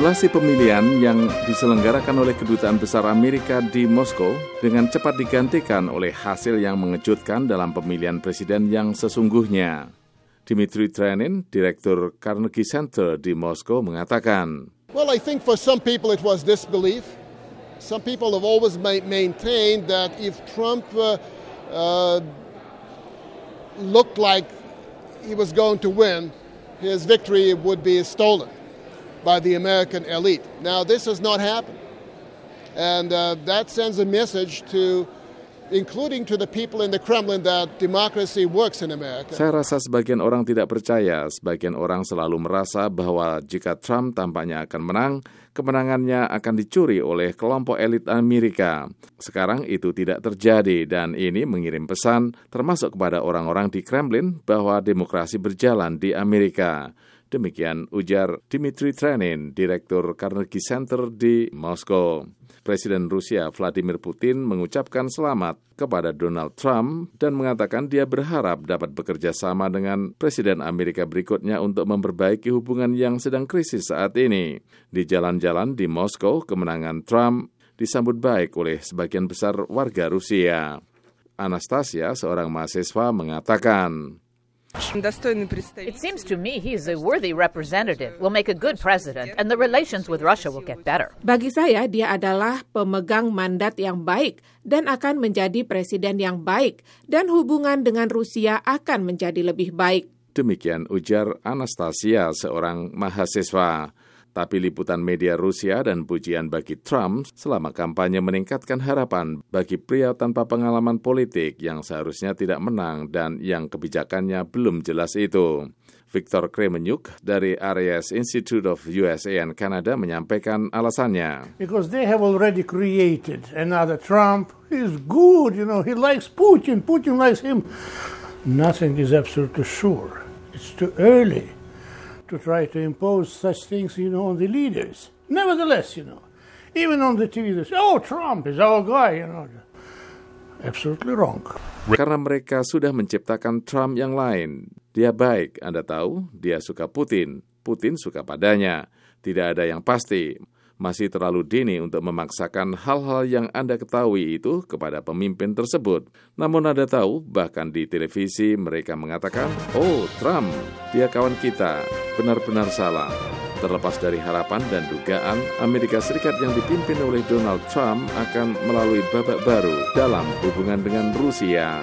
Simulasi pemilihan yang diselenggarakan oleh Kedutaan Besar Amerika di Moskow dengan cepat digantikan oleh hasil yang mengejutkan dalam pemilihan presiden yang sesungguhnya. Dimitri Trenin, Direktur Carnegie Center di Moskow mengatakan, Well, I think for some people it was disbelief. Some people have always ma- maintained that if Trump uh, uh, looked like he was going to win, his victory would be stolen by the American elite. Now, this has not happened. And uh, that sends a message to, including to the people in the Kremlin, that democracy works in America. Saya rasa sebagian orang tidak percaya, sebagian orang selalu merasa bahwa jika Trump tampaknya akan menang, kemenangannya akan dicuri oleh kelompok elit Amerika. Sekarang itu tidak terjadi dan ini mengirim pesan termasuk kepada orang-orang di Kremlin bahwa demokrasi berjalan di Amerika. Demikian ujar Dimitri Trenin, Direktur Carnegie Center di Moskow. Presiden Rusia Vladimir Putin mengucapkan selamat kepada Donald Trump dan mengatakan dia berharap dapat bekerja sama dengan Presiden Amerika berikutnya untuk memperbaiki hubungan yang sedang krisis saat ini. Di jalan-jalan di Moskow, kemenangan Trump disambut baik oleh sebagian besar warga Rusia. Anastasia, seorang mahasiswa, mengatakan, It seems to me he is a worthy representative, will make a good president, and the relations with Russia will get better. Bagi saya, dia adalah pemegang mandat yang baik dan akan menjadi presiden yang baik, dan hubungan dengan Rusia akan menjadi lebih baik. Demikian ujar Anastasia, seorang mahasiswa. Tapi liputan media Rusia dan pujian bagi Trump selama kampanye meningkatkan harapan bagi pria tanpa pengalaman politik yang seharusnya tidak menang dan yang kebijakannya belum jelas itu. Victor Kremenyuk dari Arias Institute of USA and Canada menyampaikan alasannya. Because they have already created another Trump. He's good, you know, he likes Putin, Putin likes him. Nothing is absolutely sure. It's too early to try to impose such things, you know, on the leaders. Nevertheless, you know, even on the TV, they say, oh, Trump is our guy, you know. Absolutely wrong. Karena mereka sudah menciptakan Trump yang lain. Dia baik, Anda tahu, dia suka Putin. Putin suka padanya. Tidak ada yang pasti. Masih terlalu dini untuk memaksakan hal-hal yang Anda ketahui itu kepada pemimpin tersebut. Namun Anda tahu, bahkan di televisi mereka mengatakan, Oh, Trump, dia kawan kita. Benar-benar salah. Terlepas dari harapan dan dugaan, Amerika Serikat yang dipimpin oleh Donald Trump akan melalui babak baru dalam hubungan dengan Rusia.